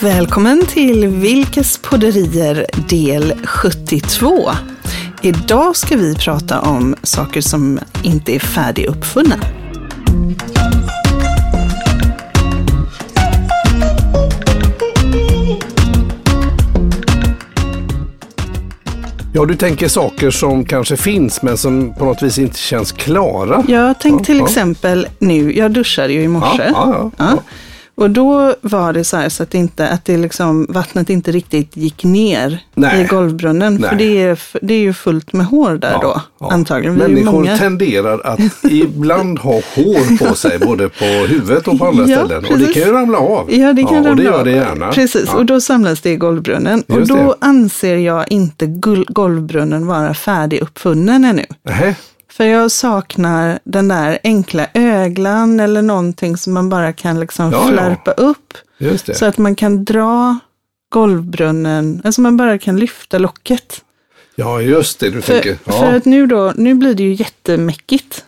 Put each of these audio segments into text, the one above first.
Välkommen till Vilkes podderier del 72. Idag ska vi prata om saker som inte är färdiguppfunna. Ja, du tänker saker som kanske finns men som på något vis inte känns klara. Jag tänkte till Ja, ja. exempel nu, jag duschade ju i morse. Ja, ja, ja, ja. Och då var det så här så att, inte, att det liksom, vattnet inte riktigt gick ner Nej. i golvbrunnen. Nej. För det är, det är ju fullt med hår där Ja, då, ja. antagligen. Människor många. tenderar att ibland ha hår på sig, både på huvudet och på andra Ja, ställen. Och det precis. kan ju ramla av. Ja, det kan och det ramla gör av. det gärna. Precis, Ja. och då samlas det i golvbrunnen. Och Just då det. anser jag inte golvbrunnen vara färdiguppfunnen ännu. Nähä. För jag saknar den där enkla öglan eller någonting som man bara kan liksom Ja, ja. flärpa upp. Just det. Så att man kan dra golvbrunnen, alltså man bara kan lyfta locket. Ja, just det. Du För, tänker. för Ja. att nu då, nu blir det ju jättemäckigt.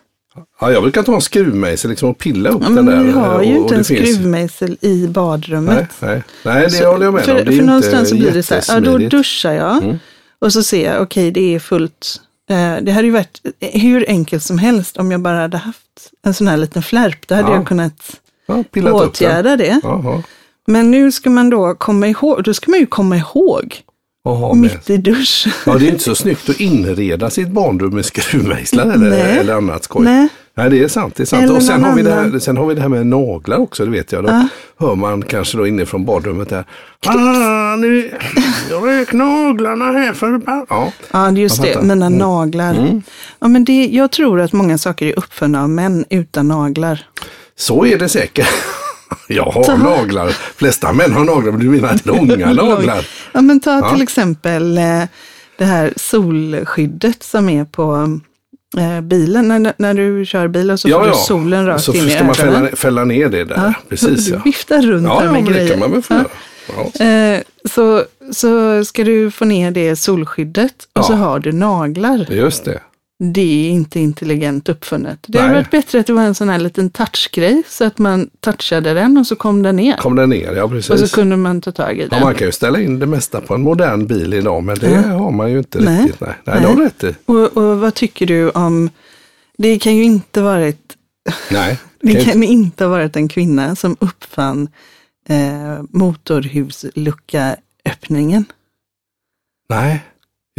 Ja, jag brukar ta en skruvmejsel liksom och pilla upp Ja, den men där. vi har ju och- och inte en skruvmejsel i badrummet. Nej, nej. nej, det Så- håller jag med för, om. Det är för någonstans så blir det så här, ja, då duschar jag Mm. och så ser jag, okej det är fullt. Eh, det hade ju varit hur enkelt som helst om jag bara hade haft en sån här liten flärp. Då hade Ja. jag kunnat Ja, åtgärda det. Jaha. Men nu ska man då komma ihåg, då ska man ju komma ihåg med. mitt i duschen. Ja, det är inte så snyggt att inreda sitt barnrum med skruvmejslar eller, Nej. eller annat skoj. Nej. Nej, det är sant. Det är sant. Eller Och sen har, vi det här, sen har vi det här med naglar också, det vet jag. Då Ja. hör man kanske då inifrån badrummet där. Ah, nu rök naglarna här för... Ja, Ja, just det, mina Mm. naglar. Ja, men det, jag tror att många saker är uppfunna av män utan naglar. så är det säkert. Jag har Så- naglar. flesta män har naglar, men du menar långa naglar? Ja, men ta Ja. till exempel eh, det här solskyddet som är på eh, bilen. När, när du kör bilen så får du solen rakt så in i ska man ögonen. fälla, fälla ner det där. Ja, Precis du ja. viftar runt Ja, här ja med grejer. Ja. Ja. Eh, så, så ska du få ner det solskyddet och Ja. så har du naglar. Just det. Det är inte intelligent uppfunnet. Det hade varit bättre att det var en sån här liten touchgrej så att man touchade den och så kom den ner. Kom den ner, ja precis. och så kunde man ta tag i Ja, den. man kan ju ställa in det mesta på en modern bil idag, men det Ja. har man ju inte Nej. riktigt. Nej, nej, Nej. det har du rätt i. Och, och vad tycker du om, det kan ju inte varit, Nej, det kan inte ha varit en kvinna som uppfann eh, motorhuslucka-öppningen. nej,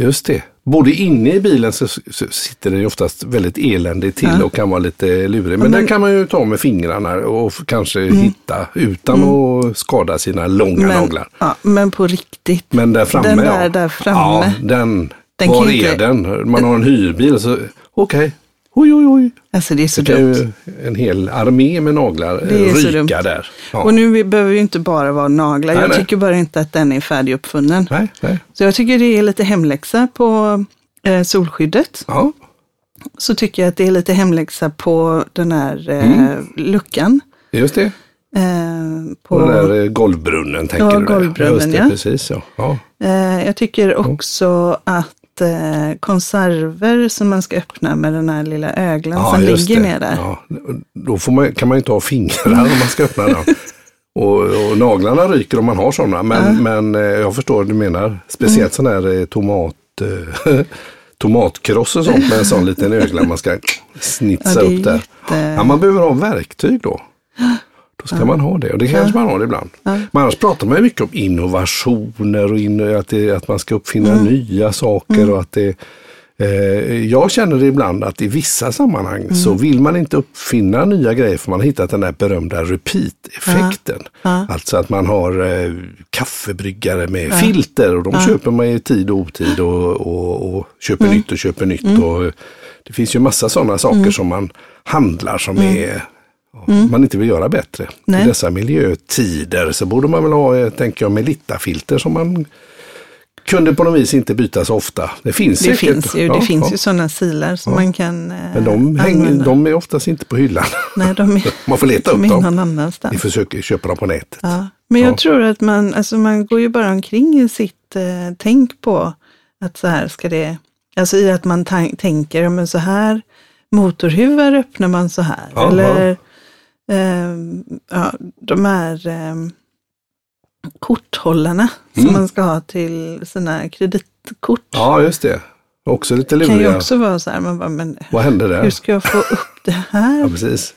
just det. Både inne i bilen så, så sitter den ju oftast väldigt eländigt till Ja. och kan vara lite lurig. Men, men- den kan man ju ta med fingrarna och kanske hitta utan att skada sina långa Men, naglar. ja, men på riktigt. Men där framme Den där ja. där framme. Ja, den. Den var är inte- den? Man har en hyrbil så okej. Oj, oj, oj. Alltså det är så Det dumt. en hel armé med naglar ryka där. Ja. Och nu behöver ju inte bara vara naglar. Nej, jag nej. tycker bara inte att den är färdiguppfunnen. Nej, nej. Så jag tycker det är lite hemläxa på eh, solskyddet. Ja, Så tycker jag att det är lite hemläxa på den här eh, Mm. luckan. just det. Eh, på, den där eh, golvbrunnen tänker Ja, du? golvbrunnen, Just det, ja. precis ja. ja. eh, jag tycker också att eh, konserver som man ska öppna med den här lilla öglan ja som ligger det. ner där. Ja. Då man, kan man ju inte ha fingrar om man ska öppna den. Och, och naglarna ryker om man har sådana. Men, men eh, jag förstår vad du menar. Speciellt sån här eh, tomat... eh, Tomatkross och sånt med en sån liten ögla man ska snitsa Ja, upp där. jätte- Ja, man behöver ha verktyg då. Då ska man ha det och det kanske man har ibland. Men annars pratar man mycket om innovationer och in, att, det, att man ska uppfinna Mm. nya saker och att det eh, jag känner ibland att i vissa sammanhang Mm. så vill man inte uppfinna nya grejer för man har hittat den där berömda repeat-effekten. Ja. Alltså att man har eh, kaffebryggare med filter och de köper man i tid och otid och, och, och köper Mm. nytt och köper nytt. Och, det finns ju massa sådana saker Mm. som man handlar som är ja, man inte vill göra bättre. Nej. I dessa miljötider så borde man väl ha, eh, tänker jag, Melitta-filter som man kunde på något vis inte byta så ofta. Det finns Det säkert. finns ju, Ja, det finns ja. ju sådana silar som man kan eh, Men de, hänger, använda. de är oftast inte på hyllan. Nej, de är, Man får leta de upp dem. någon Vi annanstans. försöker köpa dem på nätet. Ja. Men jag Ja. tror att man, alltså man går ju bara omkring i sitt eh, tänk på att så här ska det, alltså i att man tänker, ja, men så här, motorhuvar öppnar man så här. Jaha. Eller eh, ja, de här eh, korthållarna Mm. som man ska ha till sina kreditkort. Ja, just det. Också lite Det kan ju luriga. också vara så här, man bara, men Vad hände där? hur ska jag få upp det Ja, här? precis.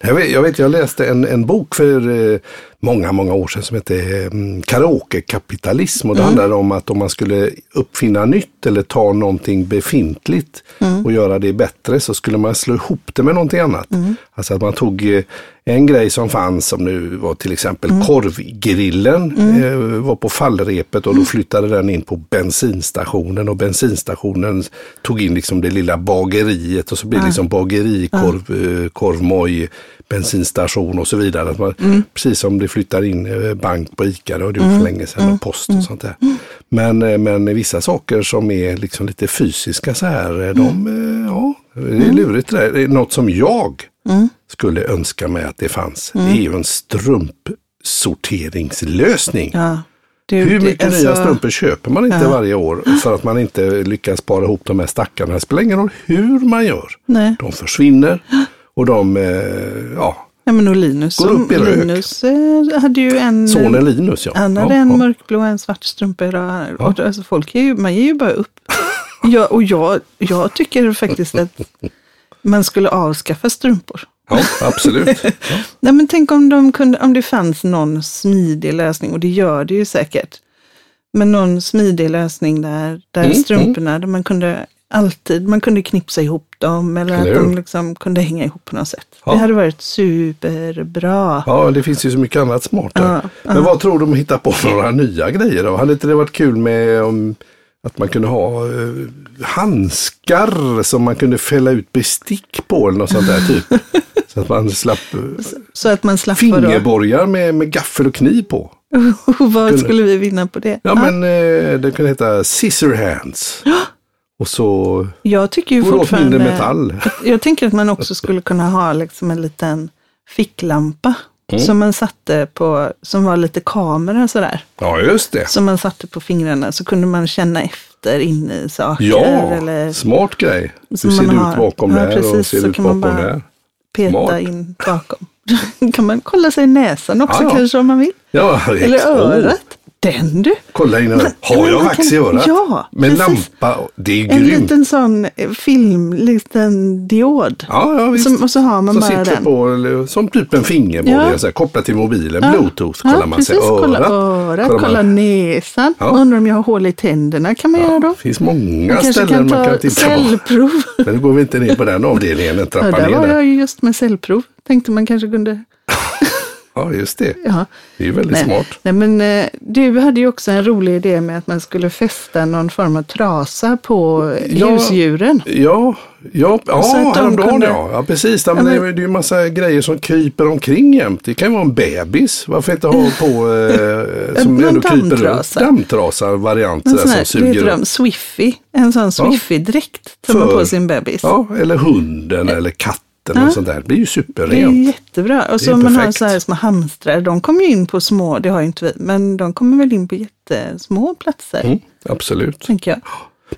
Jag vet, jag, vet, jag läste en, en bok för eh, många, många år sedan som hette eh, Karaokekapitalism. Och det handlade om att om man skulle uppfinna nytt eller ta någonting befintligt och göra det bättre så skulle man slå ihop det med någonting annat. Alltså att man tog eh, en grej som fanns som nu var till exempel korvgrillen eh, var på fallrepet och då flyttade den in på bensinstationen och bensinstationen tog in liksom det lilla bageriet och så blev det liksom bageri, korv, eh, korvmoj, bensinstation och så vidare. Att man, Precis som det flyttar in eh, bank på ICA, det har det gjort för länge sedan och post och sånt där. Men, eh, men vissa saker som är liksom lite fysiska så här, eh, de, ja, det är lurigt det där. Något som jag skulle önska mig att det fanns, det är ju en strumpsorteringslösning. Ja, du, Hur mycket alltså, nya strumpor köper man inte Ja. varje år för att man inte lyckas spara ihop de här stackarna? Det spelar ingen roll hur man gör. Nej. De försvinner och de, ja, Ja, men och Linus, Går upp i rök. Linus eh, hade ju en... sonen Linus ja. Han hade ja, en ja. mörkblå och en svart strumpa. Och alltså folk är ju, man ger ju bara upp. ja, och jag, jag tycker faktiskt att man skulle avskaffa strumpor. Ja, absolut. Nej, men tänk om, de kunde, om det fanns någon smidig lösning, och det gör det ju säkert. Men någon smidig lösning där, där Mm, strumporna, där man kunde alltid, man kunde knipsa ihop dem eller Eller att de liksom kunde hänga ihop på något sätt. Ja. Det hade varit superbra. Ja, det finns ju så mycket annat smart där. Ja, Men vad tror du de hittar på några nya grejer då? Hade inte det varit kul med om, att man kunde ha eh, handskar som man kunde fälla ut bestick på eller något sånt där typ? Så att man slapp eh, Så att man slapp fingerborgar med, med gaffel och kniv på. Vad skulle vi vinna på det? Ja, men eh, det kunde heta scissor hands. Och så Jag tycker ju åt mindre fortfarande... metall. Jag tänker att man också skulle kunna ha liksom en liten ficklampa. Mm. Som man satte på, som var lite kamera sådär. Ja, just det. Som man satte på fingrarna så kunde man känna efter inne i saker. Ja, Eller smart grej. Hur ser det har- ut bakom ja, där och precis, ser så det ut kan man bakom där? peta smart. in bakom. kan man kolla sig i näsan också Ja, ja. kanske om man vill. Ja, Eller örat. Den du! Kolla in örat. Har jag vax i örat? Ja, Med precis. lampa. Det är En grymt. liten sån eh, film, liten diod. Ja, ja visst. Som, och så har man som bara sitter den. på, som typ en fingerborg, Ja. kopplat till mobilen, Ja. bluetooth, kollar ja, man sig örat. Kolla örat, kollar kolla, man- näsan. Ja. Undrar om jag har hål i tänderna kan man göra då. Det finns många Man ställen kan man kan titta på. cellprov. Men nu går vi inte ner på den avdelningen, en Ja, trappa där ner var där. jag ju just med cellprov. Tänkte man kanske kunde... Ja, just det. Ja. Det är ju väldigt Nej. smart. Nej, men eh, du hade ju också en rolig idé med att man skulle fästa någon form av trasa på eh, Ja. husdjuren. Ja, ja, ja Så att häromdagen kunde- ja. ja. Precis, ja, men men- det är ju en massa grejer som kryper omkring jämt. Det kan ju vara en bebis. Varför inte ha på eh, som En ändå kryper runt. dammtrasa. Variant En där, sån som här, suger heter de upp. Swiffy? En sån Swiffy-dräkt tar man på sin bebis. Ja, eller hunden eller katten och sånt där. Det blir ju Det är superrent. jättebra. Och så om man har så här små hamstrar, de kommer ju in på små, det har ju inte vi, men de kommer väl in på jättesmå platser, Mm, absolut. tänker jag.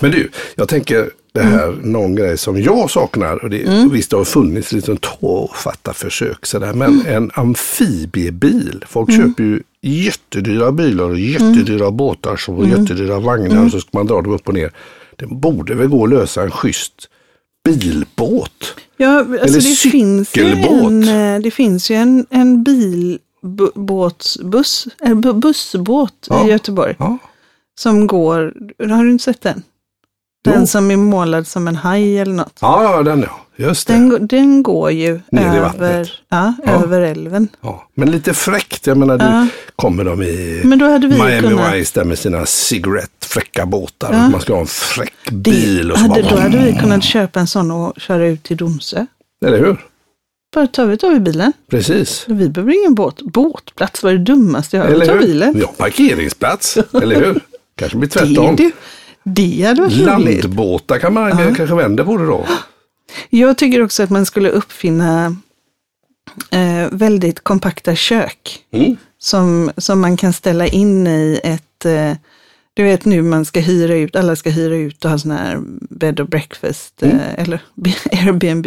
Men du, jag tänker det här, Mm. någon grej som jag saknar. Och det, Visst, det har funnits lite tafatta försök sådär. Men Mm. en amfibiebil. Folk köper ju jättedyra bilar och jättedyra Mm. båtar och jättedyra vagnar. Och så ska man dra dem upp och ner. Det borde väl gå att lösa en schysst bilbåt. Ja, alltså Eller det finns cykelbåt. en, eh, det finns ju en, en bilbåtsbuss, en bu- bussbåt Ja. i Göteborg Ja, som går, har du inte sett den? Den Jo. som är målad som en haj eller något. ja, den ja. Just det. Den, går- den går ju Ner över, ja, över älven. Ja. Men lite fräckt. Jag menar, du. Kommer de i Men då hade vi Miami kunnat... Vice där med sina cigarette fräcka båtar. Ja. Man ska ha en fräck bil. Och så hade, bara, då hade vi kunnat köpa en sån och köra ut till Domsö. Eller hur? Bara tar vi, tar vi bilen. Precis. Vi behöver ingen båt. Båtplats var det dummaste jag hört. Eller Ta hur? bilen. Ja, parkeringsplats. Eller hur? Kanske blir Det, tvärtom. du, det hade varit roligt. Landbåtar kan man kanske vända på det då. Jag tycker också att man skulle uppfinna eh, väldigt kompakta kök. Mm. Som, som man kan ställa in i ett, eh, Du vet nu man ska hyra ut, alla ska hyra ut och ha sån här bed and breakfast, Mm. eh, eller Airbnb.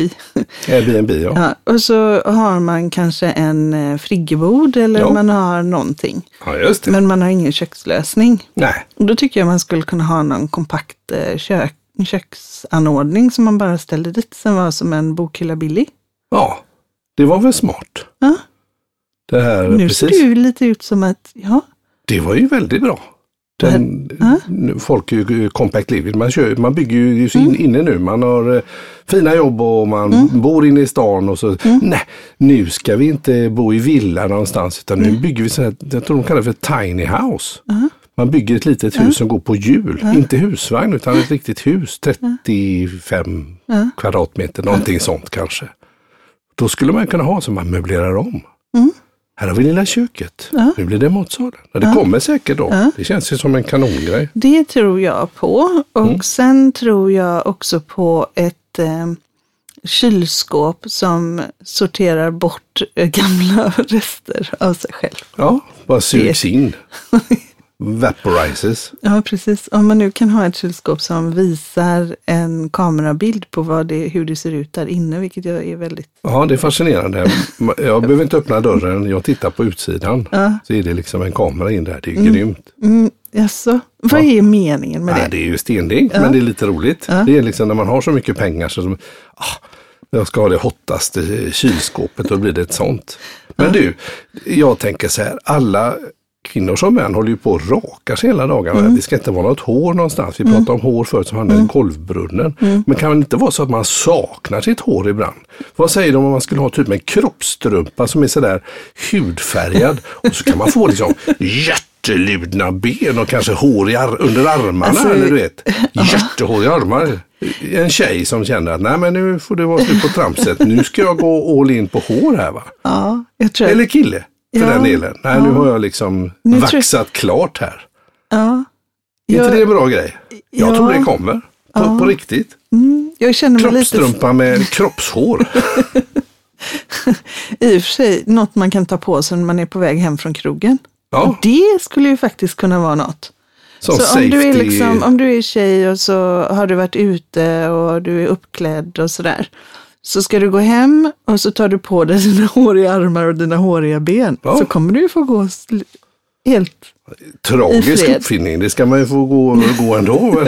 Airbnb ja. Ja, och så har man kanske en eh, friggebod eller Ja. man har någonting. Ja, just det. Men man har ingen kökslösning. Nej, Och då tycker jag man skulle kunna ha någon kompakt eh, kök, köksanordning som man bara ställer dit. Sen var som en bokhylla Billy. ja, det var väl smart. Ja. Det här, Nu precis. ser ju lite ut som att, ja, Det var ju väldigt bra. Den, Ja. Folk är ju compact living. Man, kör, man bygger ju in, Mm. inne nu. Man har eh, fina jobb och man bor inne i stan och så. Mm. Nej, nu ska vi inte bo i villa någonstans utan Mm. nu bygger vi så här, jag tror de kallar det för tiny house. Man bygger ett litet hus som går på hjul. Inte husvagn utan ett riktigt hus. 35 kvadratmeter, någonting sånt kanske. Då skulle man kunna ha så man möblerar om. Här har vi lilla köket. Nu blir det matsalen. Ja, det kommer säkert då. Det känns ju som en kanongrej. det tror jag på. Och sen tror jag också på ett eh, kylskåp som sorterar bort eh, gamla rester av sig själv. Ja, bara sugs in. Vaporizes. Ja, precis. Om man nu kan ha ett kylskåp som visar en kamerabild på vad det, hur det ser ut där inne, vilket jag är väldigt... Ja, det är fascinerande. Jag behöver inte öppna dörren. Jag tittar på utsidan. Så är det liksom en kamera in där. Det är ju grymt. Mm, jaså, vad är meningen med Nej, det? det är ju stendeg, men det är lite roligt. Det är liksom när man har så mycket pengar så som, ah, jag ska ha det hottaste kylskåpet, då blir det ett sånt. Men du, jag tänker så här, alla kvinnor som män håller ju på och rakar sig hela dagarna. Mm. Det ska inte vara något hår någonstans. Vi pratade om hår förut som handlade i golvbrunnen. Mm. Men kan det inte vara så att man saknar sitt hår ibland? Vad säger de om man skulle ha typ en kroppstrumpa som är sådär hudfärgad och så kan man få liksom jätteludna ben och kanske hår ar- under armarna. Alltså, eller du vet, jättehår i armar. En tjej som känner att nej men nu får det vara slut på tramset. Nu ska jag gå all in på hår här va. Ja, jag tror... Eller kille för Ja, den delen. Nej nu har jag liksom Nu vaxat klart här. ja, Är inte jag, det en bra grej? Jag Ja. tror det kommer. På, på riktigt. mm, jag känner mig lite... Kroppstrumpa med kroppshår. I och för sig, något man kan ta på sig när man är på väg hem från krogen. Ja, Det skulle ju faktiskt kunna vara något. som så safety. om du, är liksom, om du är tjej och så har du varit ute och du är uppklädd och sådär. Så ska du gå hem och så tar du på dig dina håriga armar och dina håriga ben. Ja. Så kommer du ju få gå helt... Tragisk uppfinning. Det ska man ju få gå, gå ändå.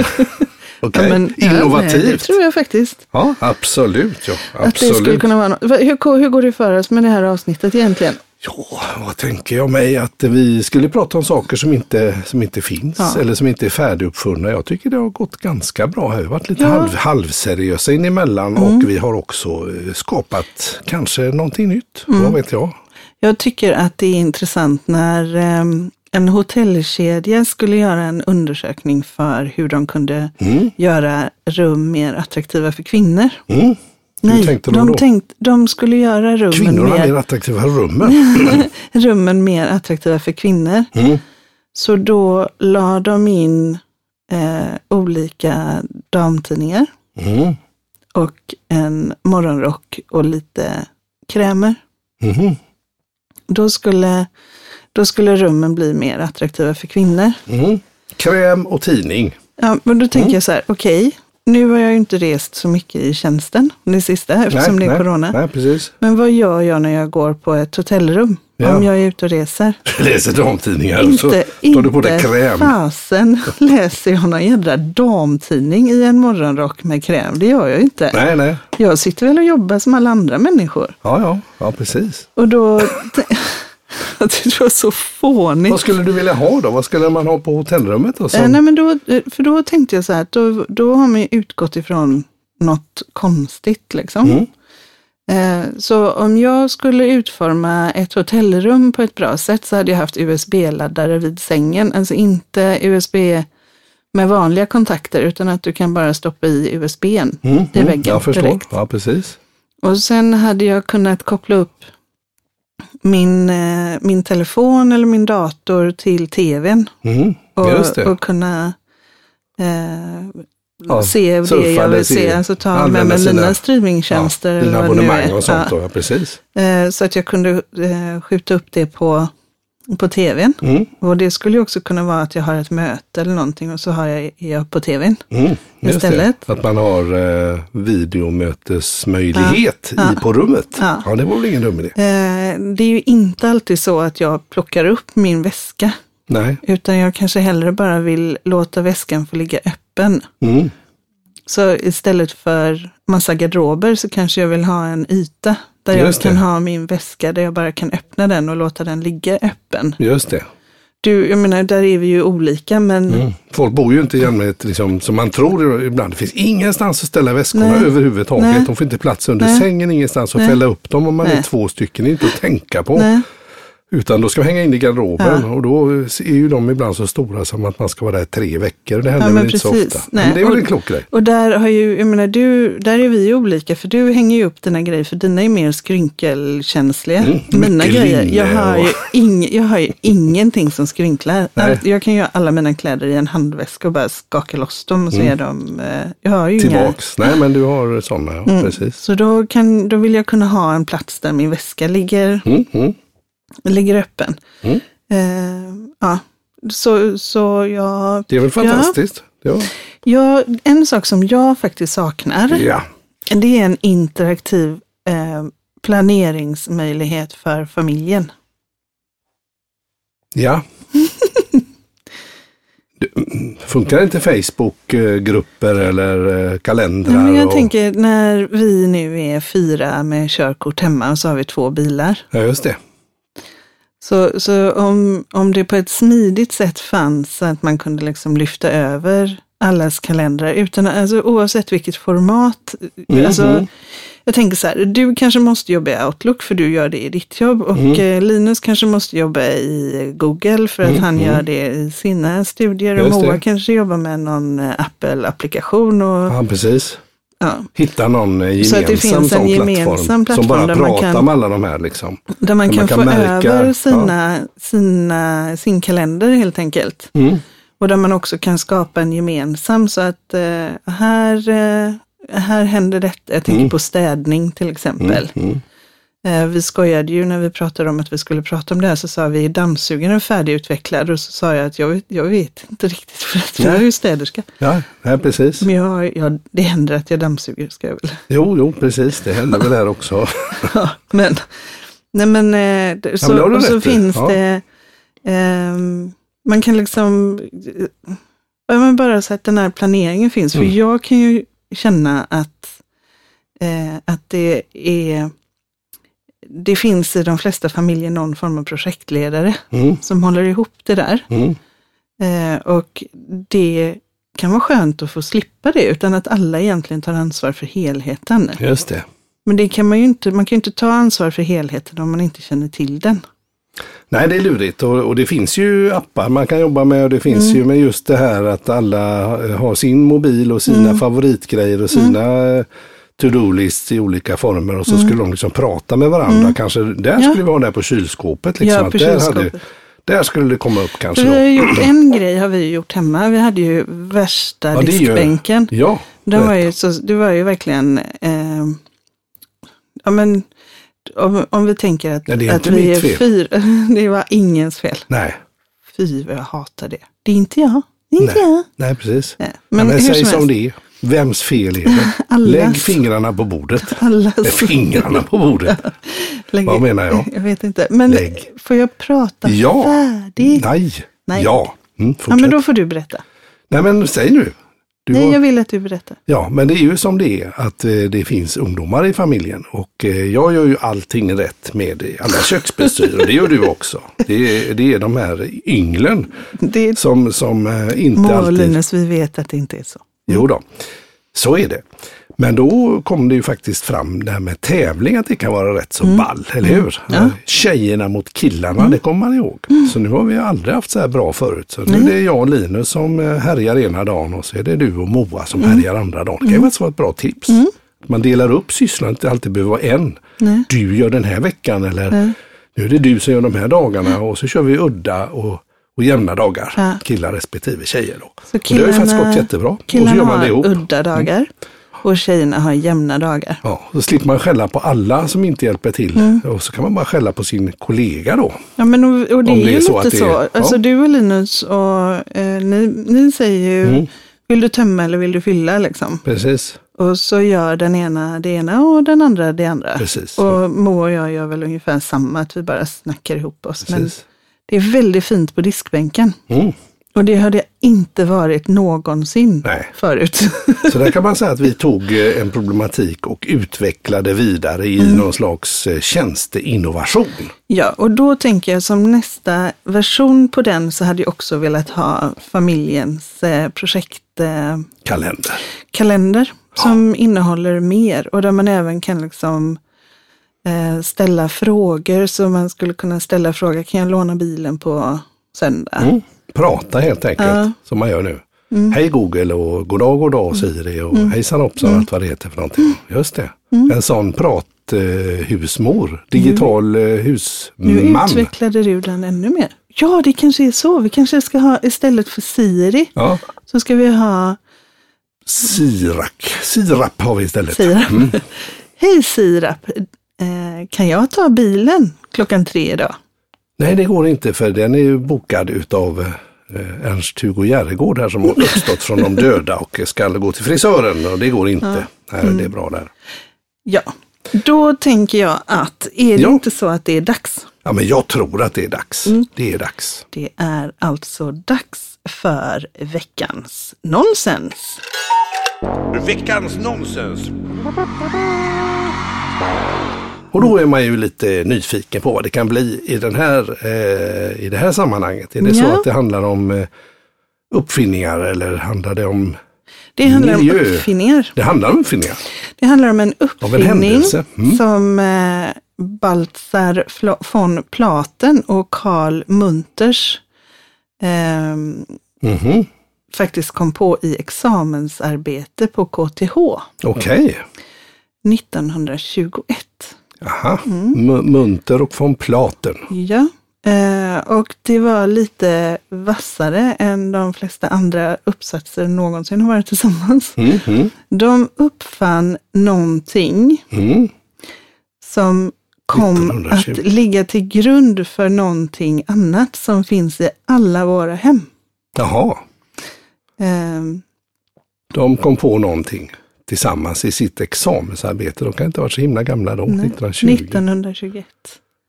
Okej, Ja, men- ja, det innovativt. tror jag faktiskt. Ja, absolut. Ja, Att det skulle absolut. kunna vara. Va- Hur, hur går det för oss med det här avsnittet egentligen? Ja, vad tänker jag mig? Att vi skulle prata om saker som inte, som inte finns Ja. eller som inte är färdiguppfunna. Jag tycker det har gått ganska bra. Vi har varit lite Ja. halv, halvseriösa in emellan och vi har också eh, skapat kanske någonting nytt. Vad vet jag? Jag tycker att det är intressant när ehm, en hotellkedja skulle göra en undersökning för hur de kunde göra rum mer attraktiva för kvinnor. Mm. Hur Nej, tänkte de tänkt, de skulle göra rummen Kvinnorna mer, mer attraktiva rummen. rummen mer attraktiva för kvinnor. Mm. Så då la de in eh, olika damtidningar Mm. och en morgonrock och lite krämer. Mhm. Då skulle, då skulle rummen bli mer attraktiva för kvinnor. Mm. Kräm och tidning. Ja, men då tänker Mm. jag så här, okej, nu har jag ju inte rest så mycket i tjänsten det sista eftersom det är nej, corona. Nej, precis. Men vad gör jag när jag går på ett hotellrum? Ja. Om jag är ute och reser? Läser damtidningar och så Inte, tar du på dig inte kräm. fasen läser jag någon jädra damtidning i en morgonrock med kräm. Det gör jag inte. Nej, nej. Jag sitter väl och jobbar som alla andra människor. Ja, ja, ja precis. Och då, jag tyckte det var så fånigt. Vad skulle du vilja ha då? Vad skulle man ha på hotellrummet? Som... Eh, nej, men då, för då tänkte jag så här, då, då har man ju utgått ifrån något konstigt liksom. Mm. Eh, Så om jag skulle utforma ett hotellrum på ett bra sätt så hade jag haft USB-laddare vid sängen. Alltså inte USB med vanliga kontakter utan att du kan bara stoppa i USBn Mm, i mm, väggen Jag förstår. direkt. Ja, precis. Och sen hade jag kunnat koppla upp min, eh, min telefon eller min dator till tvn Mm, och, och kunna eh, Ja, se det jag vill se-. Alltså ta med mig sina- mina streamingtjänster. Dina det nu abonnemang och sånt Ja. då, ja precis. Eh, Så att jag kunde eh, skjuta upp det på på tvn. Mm. Och det skulle ju också kunna vara att jag har ett möte eller någonting och så har jag, jag på tvn. Mm, Istället. Det. Att man har eh, videomötesmöjlighet Ja, i, på rummet. Ja. Ja. det var väl ingen dum idé. Eh, det är ju inte alltid så att jag plockar upp min väska. Nej. Utan jag kanske hellre bara vill låta väskan få ligga öppen. Mm. Så istället för massa garderober så kanske jag vill ha en yta där jag Just kan det. ha min väska där jag bara kan öppna den och låta den ligga öppen. Just det. Du, jag menar, där är vi ju olika men Mm. Folk bor ju inte i allmänhet liksom, som man tror ibland. Det finns ingenstans att ställa väskorna Nej. överhuvudtaget. Nej. De får inte plats under Nej. sängen, ingenstans att Nej. fälla upp dem om man är Nej. två stycken. Det är inte att tänka på. Utan då ska vi hänga in i garderoben Ja. och då är ju de ibland så stora som att man ska vara där tre veckor. Det händer Ja, väl inte så ofta. Nej, Men det är väl och- en klok grej. Och där har ju, jag menar, du, där är vi olika för du hänger ju upp dina grejer för dina är mer skrynkelkänsliga. Mm, mina grejer, jag har, ju ing, jag har ju ingenting som skrynklar. Nej. Jag kan ju ha alla mina kläder i en handväska och bara skaka loss dem och så är de, eh, jag har ju inga. Tillbaks. Nej men du har sådana, ja, Mm. precis. Så då, kan, då vill jag kunna ha en plats där min väska ligger, Mm, mm. Ligger öppen. Mm. Eh, ja. Så, så jag, Det är väl fantastiskt. Ja. jag, en sak som jag faktiskt saknar, ja. Det är en interaktiv eh, planeringsmöjlighet för familjen. Ja. Funkar inte Facebook-grupper eller eh, kalendrar? Nej, men jag och, tänker när vi nu är fyra med körkort hemma och så har vi två bilar. Ja, just det. Så, så om, om det på ett smidigt sätt fanns att man kunde liksom lyfta över allas kalendrar utan, alltså, oavsett vilket format. Mhm. Alltså, jag tänker så här, du kanske måste jobba i Outlook för du gör det i ditt jobb och Mm. eh, Linus kanske måste jobba i Google för att Mm, han mm. gör det i sina studier och Moa kanske jobbar med någon eh, Apple-applikation. Och, Ja, precis. Ja, Hitta någon eh, Så gemensam att det finns en gemensam plattform som bara där man pratar kan- med alla de här liksom. där man Där kan, man kan få märka, över sina, sina, sin kalender helt enkelt. Mm. Och där man också kan skapa en gemensam så att eh, här, eh, här händer detta. Jag tänker Mm. på städning till exempel. Mm. Eh, vi skojade ju när vi pratade om att vi skulle prata om det här så sa vi är dammsugaren färdigutvecklad och så sa jag att jag vet, jag vet inte riktigt för att jag är ju städerska. Ja, nej, precis. Men jag, jag, det händer att jag dammsuger ska jag väl. Jo, jo, precis. Det händer väl här också. Ja, men, nej men, eh, det- så, men har du och så finns Ja. det, ehm, man kan liksom, ja, men bara så att den här planeringen finns. Mm. För jag kan ju känna att, eh, att det är, det finns i de flesta familjer någon form av projektledare Mm. som håller ihop det där. Mm. Eh, och det kan vara skönt att få slippa det utan att alla egentligen tar ansvar för helheten. Just det. Men det kan man ju inte, man kan ju inte ta ansvar för helheten om man inte känner till den. Nej, det är lurigt och, och det finns ju appar man kan jobba med och det finns Mm. ju med just det här att alla har sin mobil och sina Mm. favoritgrejer och sina mm. To-do-lists i olika former och så Mm. skulle de liksom prata med varandra. Mm. Kanske där Ja. skulle vi ha det på kylskåpet. Liksom, Ja, på där, hade, kylskåpet. där skulle det komma upp kanske. Vi har gjort en grej har vi gjort hemma. Vi hade ju värsta Ja, det ju- diskbänken. Ja, Den var ju så, det var ju verkligen, eh, ja men om, om vi tänker att, Ja, det är att vi är fel. fyra, det var ingens fel. Nej, Fy vad jag hatar det. Det är inte jag. Det är inte Nej. jag. nej precis. Nej. Men, Men, men säg som det är. Vems fel är det? Allas. Lägg fingrarna på bordet. allas, fingrarna på bordet. Lägg- Vad menar jag? Jag vet inte. Men Lägg. får jag prata Ja. färdigt? Nej. Nej. Ja. Mm, Ja, men då får du berätta. Nej men säg nu. Du Nej, har- jag vill att du berättar. Ja, men det är ju som det är att eh, det finns ungdomar i familjen och eh, jag gör ju allting rätt med alla köksbestyr och det gör du också. Det är, det är de här ynglen Det som, som eh, inte och alltid... Linus, vi vet att det inte är så. Jo då, så är det. Men då kom det ju faktiskt fram det här med tävling, att det kan vara rätt så ball, eller hur? Mm. Ja. Mm. Tjejerna mot killarna, det kommer man ihåg. Så nu har vi aldrig haft så här bra förut. Så nu Nej. är det jag och Linus som eh, härjar ena dagen och så är det du och Moa som Mm. härjar andra dagen. Det kan ju faktiskt vara ett bra tips. Man delar upp sysslan, inte alltid behöver vara en. Nej. Du gör den här veckan eller nu är det du som gör de här dagarna och så kör vi udda och, och jämna dagar. Ja. Killar respektive tjejer. Då. Så och det har ju faktiskt gått jättebra. och så Killarna gör man det har ihop. udda dagar. Och tjejerna har jämna dagar. Ja, så slipper man skälla på alla som inte hjälper till. Mm. Och så kan man bara skälla på sin kollega då. Ja, men och, och det Om är det ju är så att lite det är- så. Alltså ja. du och Linus och eh, ni, ni säger ju, Mm. vill du tömma eller vill du fylla liksom? Precis, Och så gör den ena det ena och den andra det andra. precis. Och Mo och jag gör väl ungefär samma, att vi bara snackar ihop oss. Men precis. Det är väldigt fint på diskbänken. Mm. Och det har det inte varit någonsin Nej. förut. Så där kan man säga att vi tog eh, en problematik och utvecklade vidare i Mm. någon slags eh, tjänsteinnovation. ja, och då tänker jag som nästa version på den så hade jag också velat ha familjens eh, projektkalender eh, Kalender. kalender som innehåller mer och där man även kan liksom ställa frågor. Så man skulle kunna ställa frågor, kan jag låna bilen på söndag? Mm. Prata helt enkelt, Ja. som man gör nu. Mm. Hej Google och god dag, god dag Siri och hejsan hoppsan Mm. allt vad det heter för någonting. Just det. En sån prathusmor, eh, husmor. digital eh, Nu husman. utvecklade du den ännu mer. Ja, det kanske är så. Vi kanske ska ha istället för Siri Ja, så ska vi ha Sirak. Sirap har vi istället. Sirap. Mm. Hej Sirap, eh, kan jag ta bilen klockan tre idag? Nej, det går inte för den är ju bokad utav eh, Ernst-Hugo Järegård här som har uppstått från de döda och ska gå till frisören och det går inte. Nej, Mm. det är bra där. Ja, då tänker jag att är det Ja. inte så att det är dags? Ja, men jag tror att det är dags. Mm. Det är dags. Det är alltså dags för veckans nonsens. Veckans nonsens. Och då är man ju lite nyfiken på vad det kan bli i, den här, eh, i det här sammanhanget. Är det så Ja. att det handlar om eh, uppfinningar eller handlar det om... Det handlar Miljö. om uppfinningar. Det handlar om uppfinningar. Det handlar om en en uppfinning händelse. Mm. som eh, Baltzar von Platen och Karl Munters eh, Mhm. faktiskt kom på i examensarbete på KTH Okej. 1921. Aha. Mm. Munter och von Platen. Ja, eh, och det var lite vassare än de flesta andra uppsatser någonsin har varit tillsammans. Mm, mm, De uppfann någonting mm. som kom 1920. att ligga till grund för någonting annat som finns i alla våra hem. Jaha, Ehm, de kom på någonting tillsammans i sitt examensarbete. De kan inte ha varit så himla gamla då, Nej. 1920. 1921.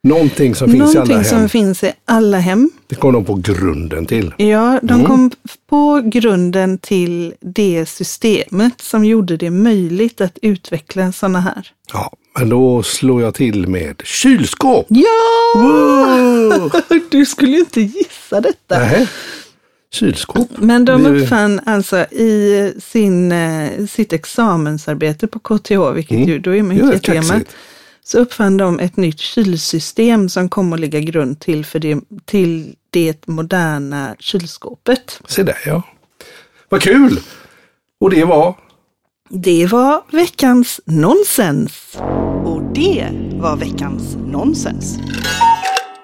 Någonting som finns i alla Någonting som hem. finns i alla hem. Det kom de på grunden till. Ja, de Mm. kom på grunden till det systemet som gjorde det möjligt att utveckla sådana här. Ja, men då slår jag till med kylskåp. Ja! Wow! Du skulle ju inte gissa detta. Nej. Kylskåp. Men de uppfann alltså i sin, eh, sitt examensarbete på KTH, vilket Mm. ju, då är jättegammal, kaxigt. så uppfann de ett nytt kylsystem som kom att ligga grund till, för det, till det moderna kylskåpet. Se där ja. Vad kul! Och det var Det var veckans nonsens. Och det var veckans nonsens.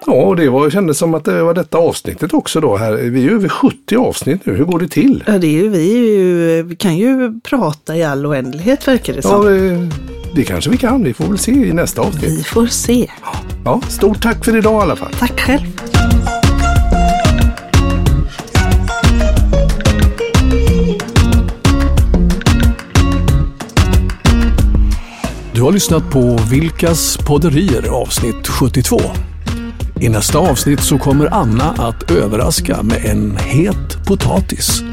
Ja, och det var, kändes som att det var detta avsnittet också då. Här. Vi är över 70 avsnitt nu. Hur går det till? Ja, det är ju, vi, är ju, vi kan ju prata i all oändlighet verkar det Ja, som. det, det kanske vi kan. Vi får väl se i nästa avsnitt. Vi får se. Ja, stort tack för idag i alla fall. Tack själv. Du har lyssnat på Vilkas podderier avsnitt 72. I nästa avsnitt så kommer Anna att överraska med en het potatis.